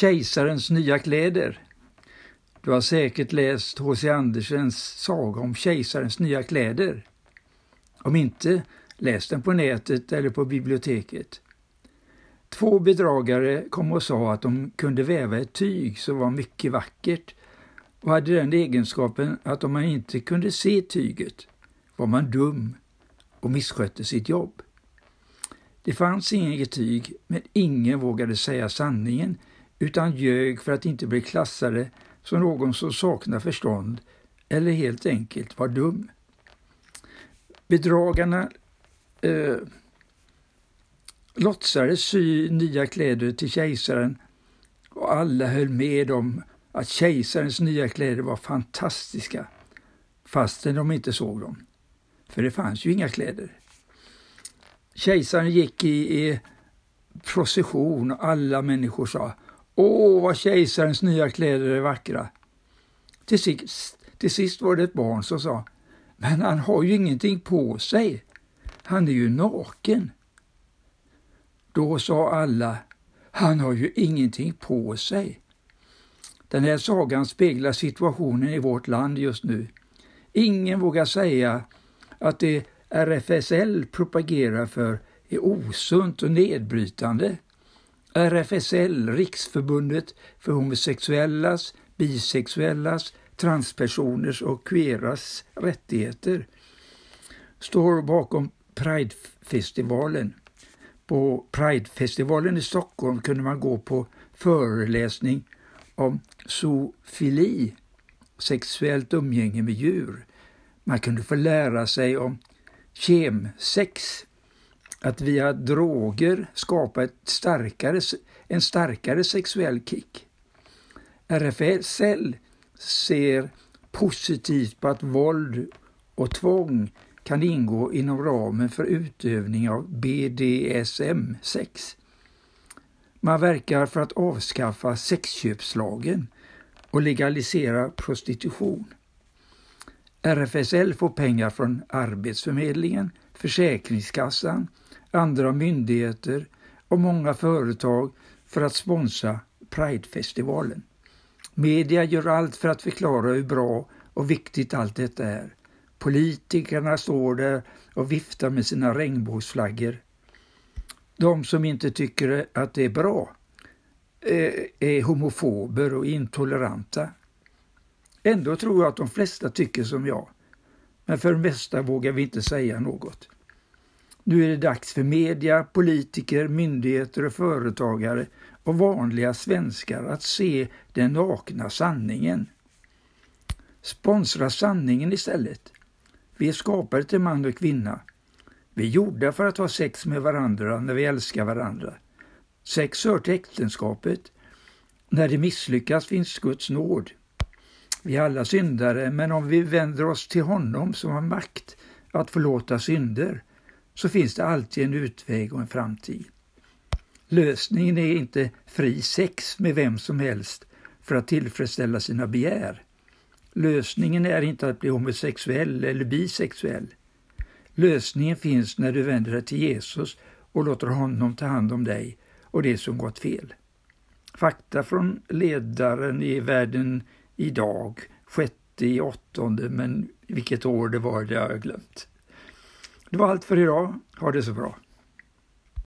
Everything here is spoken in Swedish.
Kejsarens nya kläder. Du har säkert läst H.C. Andersens saga om Kejsarens nya kläder. Om inte, läs den på nätet eller på biblioteket. Två bedragare kom och sa att de kunde väva ett tyg som var mycket vackert och hade den egenskapen att om man inte kunde se tyget var man dum och misskötte sitt jobb. Det fanns inget tyg, men ingen vågade säga sanningen utan ljög för att inte bli klassade som någon som saknar förstånd eller helt enkelt var dum. Bedragarna eh, låtsades sy nya kläder till kejsaren och alla höll med om att kejsarens nya kläder var fantastiska, fastän de inte såg dem. För det fanns ju inga kläder. Kejsaren gick i, i procession och alla människor sa Åh, vad kejsarens nya kläder är vackra. Till sist, till sist var det ett barn som sa Men han har ju ingenting på sig. Han är ju naken. Då sa alla Han har ju ingenting på sig. Den här sagan speglar situationen i vårt land just nu. Ingen vågar säga att det RFSL propagerar för är osunt och nedbrytande. RFSL, Riksförbundet för homosexuellas, bisexuellas, transpersoners och queeras rättigheter, står bakom Pridefestivalen. På Pridefestivalen i Stockholm kunde man gå på föreläsning om zoofili, sexuellt umgänge med djur. Man kunde få lära sig om kemsex, att via droger skapa ett starkare, en starkare sexuell kick. RFSL ser positivt på att våld och tvång kan ingå inom ramen för utövning av BDSM-sex. Man verkar för att avskaffa sexköpslagen och legalisera prostitution. RFSL får pengar från Arbetsförmedlingen, Försäkringskassan, andra myndigheter och många företag för att sponsra Pridefestivalen. Media gör allt för att förklara hur bra och viktigt allt detta är. Politikerna står där och viftar med sina regnbågsflaggor. De som inte tycker att det är bra eh, är homofober och intoleranta. Ändå tror jag att de flesta tycker som jag. Men för det mesta vågar vi inte säga något. Nu är det dags för media, politiker, myndigheter och företagare och vanliga svenskar att se den nakna sanningen. Sponsra sanningen istället. Vi är skapade till man och kvinna. Vi är gjorda för att ha sex med varandra när vi älskar varandra. Sex hör till äktenskapet. När det misslyckas finns Guds nåd. Vi är alla syndare, men om vi vänder oss till honom som har makt att förlåta synder, så finns det alltid en utväg och en framtid. Lösningen är inte fri sex med vem som helst för att tillfredsställa sina begär. Lösningen är inte att bli homosexuell eller bisexuell. Lösningen finns när du vänder dig till Jesus och låter honom ta hand om dig och det som gått fel. Fakta från ledaren i världen idag, sjätte i åttonde, men vilket år det var det har jag glömt. Det var allt för idag. Ha det så bra.